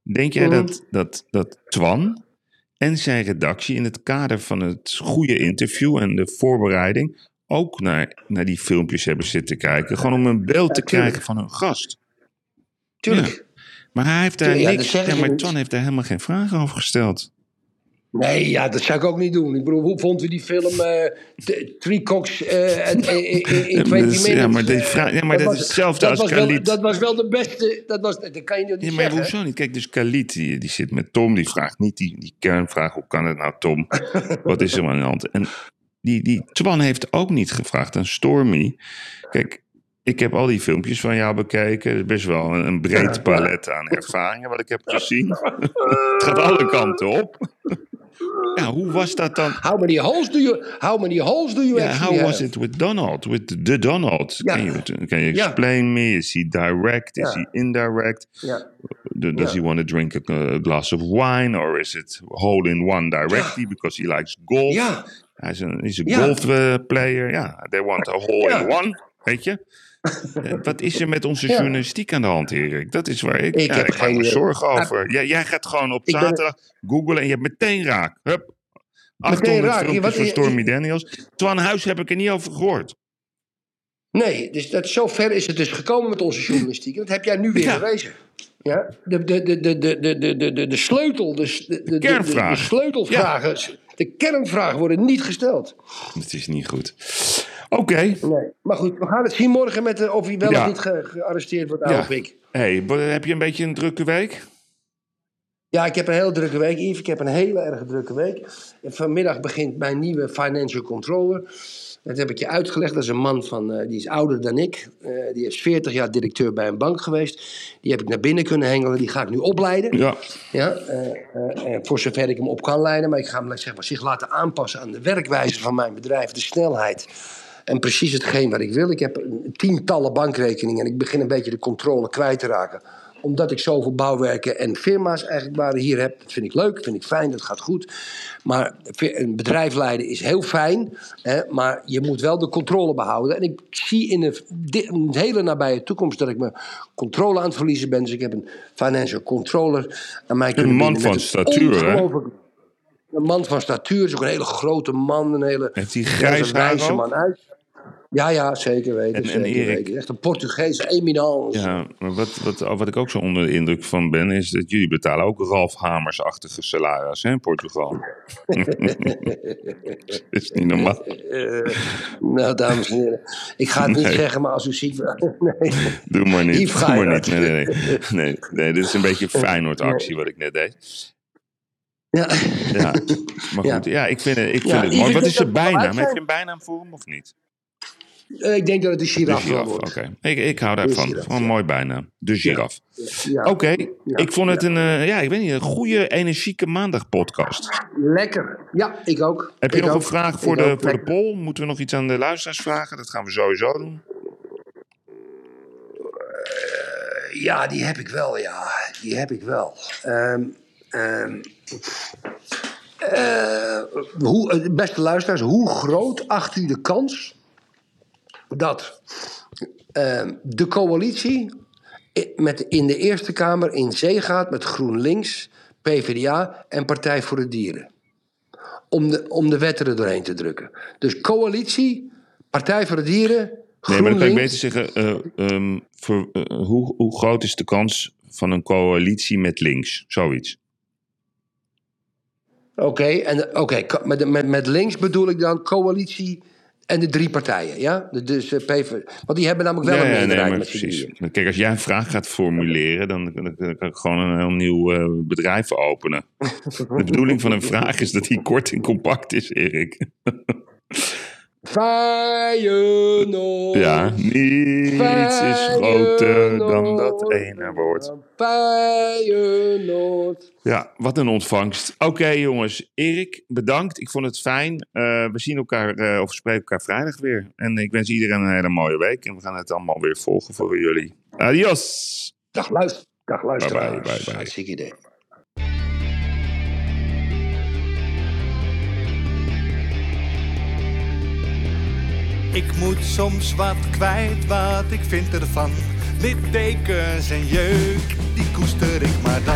Denk jij Mhm. dat, dat, dat Twan en zijn redactie in het kader van het goede interview en de voorbereiding ook naar, naar die filmpjes hebben zitten kijken? Gewoon om een beeld te krijgen van hun gast. Tuurlijk. Maar hij heeft daar Tuurlijk, niks. Ja, ze maar. Twan heeft daar helemaal geen vragen over gesteld. Nee, ja, dat zou ik ook niet doen. Ik bedoel, hoe vond u die film eh, Three Cocks en- in, in, in Ja, 20 maar dat minutes? is- ja, maar vraag- ja, maar dat is hetzelfde als Khalid. Dat was wel de beste, dat, was, dat kan je niet Ja, maar zeggen. hoezo niet? Kijk, dus Khalid, die, die zit met Tom, die vraagt niet die, die kernvraag. Hoe kan het nou, Tom? <laughs> Wat is er aan de hand? En die, die Twan heeft ook niet gevraagd aan Stormy. Kijk, ik heb al die filmpjes van jou bekeken. Het is best wel een, een breed <laughs> palet aan ervaringen wat ik heb gezien. het gaat alle kanten op. ja, hoe was dat dan? How many holes do you, how many holes do you Yeah, actually how was it with Donald, with the Donald? Ja. Can you can you Ja. explain me? Is he direct? Is Ja. he indirect? Does he want to drink a, a glass of wine, or is it hole in one directly because he likes golf? Ja. Hij is een, is een Ja. golf eh, player. Ja, they want a hole in one, weet je? Eh, wat is er met onze <laughs> journalistiek aan de hand, Erik? Dat is waar ik, ik ja, heb eh, geen zorgen ah. over. Jij, jij, gaat gewoon op zaterdag ben... googlen en je hebt meteen raak. Hup. 800 filmpjes van Stormy Daniels. Twan Huis heb ik er niet over gehoord. Nee, dus dat, zo ver is het dus gekomen met onze journalistiek. Dat heb jij nu weer ja. Ja? De, de, de, de, de, de, de, de sleutel, de, de, de, de, de sleutelvragen, de kernvragen worden niet gesteld. Het is niet goed. Oké. Nee. Maar goed, we gaan het zien morgen met de, of hij wel Ja. of niet ge- gearresteerd wordt, Ja. ik. Hey, heb je een beetje een drukke week? Ja, ik heb een hele drukke week, Yves. Ik heb een hele erg drukke week. En vanmiddag begint mijn nieuwe financial controller. Dat heb ik je uitgelegd. Dat is een man van, eh, die is ouder dan ik. Eh, die is 40 jaar directeur bij een bank geweest. Die heb ik naar binnen kunnen hengelen. Die ga ik nu opleiden. Ja. Ja, eh, eh, eh, voor zover ik hem op kan leiden. Maar ik ga hem zeg maar, zich laten aanpassen aan de werkwijze van mijn bedrijf. De snelheid. En precies hetgeen wat ik wil. Ik heb een- tientallen bankrekeningen. En ik begin een beetje de controle kwijt te raken. Omdat ik zoveel bouwwerken en firma's eigenlijk waar hier heb. Dat vind ik leuk, vind ik fijn, dat gaat goed. Maar een bedrijf leiden is heel fijn. Hè, maar je moet wel de controle behouden. En ik zie in de, een hele nabije toekomst dat ik mijn controle aan het verliezen ben. Dus ik heb een financial controller aan mij kunnen man van een statuur, hè? Een man van statuur, is ook een hele grote man. Een hele Heeft is grijs een haar man uit. Ja, ja, zeker weten. En- en zeker Erik? weten. Echt een Portugese eminence. Ja, maar wat, wat, wat ik ook zo onder de indruk van ben, is dat jullie betalen ook Ralf Hamers-achtige salaris hè, in Portugal. dat <laughs> is niet normaal. Eh, nou, dames en heren. Ik ga het niet zeggen, maar als u ziet... <laughs> nee. Doe maar niet. Yves Doe maar niet. Nee, nee, nee. nee, nee, dit is een beetje een Feyenoord-actie wat ik net deed. Ja. Ja, maar goed. Ja, ik vind het, ik vind Ja, het mooi. Wat is wel bijnaam? Heb je een bijnaam voor hem of niet? Eh, ik denk dat het de De giraf wel giraf, wordt. oké. Ik, ik hou daarvan. giraf, Gewoon mooi bijnaam. De giraf. Ja. Oké, ik vond het een, eh, ja, ik weet niet, een goede, energieke maandagpodcast. Lekker. Ja, ik ook. Heb je Ik nog ook. een vraag voor Ik de, ook. voor de poll? Moeten we nog iets aan de luisteraars vragen? Dat gaan we sowieso doen. Ja, die heb ik wel, ja. Die heb ik wel. Ehm, ehm, eh, hoe, eh, beste luisteraars, hoe groot acht u de kans dat ehm, de coalitie met, in de Eerste Kamer in zee gaat met GroenLinks, PvdA en Partij voor de Dieren? Om de, om de wetten er doorheen te drukken. Dus coalitie, Partij voor de Dieren, Nee, maar dan kan ik beter zeggen, eh, ehm, voor, eh, hoe, hoe groot is de kans van een coalitie met links? Zoiets. Oké, en oké, met, met, met links bedoel ik dan coalitie En de drie partijen, ja? Dus eh, PV... Want die hebben namelijk wel een meerderheid maar met precies. Kijk, als jij een vraag gaat formuleren, dan, dan, dan kan ik gewoon een heel nieuw eh, bedrijf openen. <laughs> De bedoeling van een vraag is dat die kort en compact is, Erik. <laughs> Feyenoord. Ja, niets is groter dan dat ene woord. Feyenoord. Ja, wat een ontvangst. Oké, jongens. Erik, bedankt. Ik vond het fijn. Eh, we zien elkaar, eh, of spreken elkaar vrijdag weer. En ik wens iedereen een hele mooie week. En we gaan het allemaal weer volgen voor jullie. Adios. Dag luister. Dag luisteraars. Bye, bye, bye, bye. Hartstikke idee. Ik moet soms wat kwijt, wat ik vind ervan. Littekens en jeuk, die koester ik maar dan.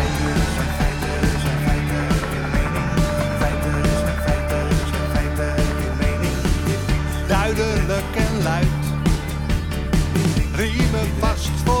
Duidelijk en luid. Riemen vast vooruit,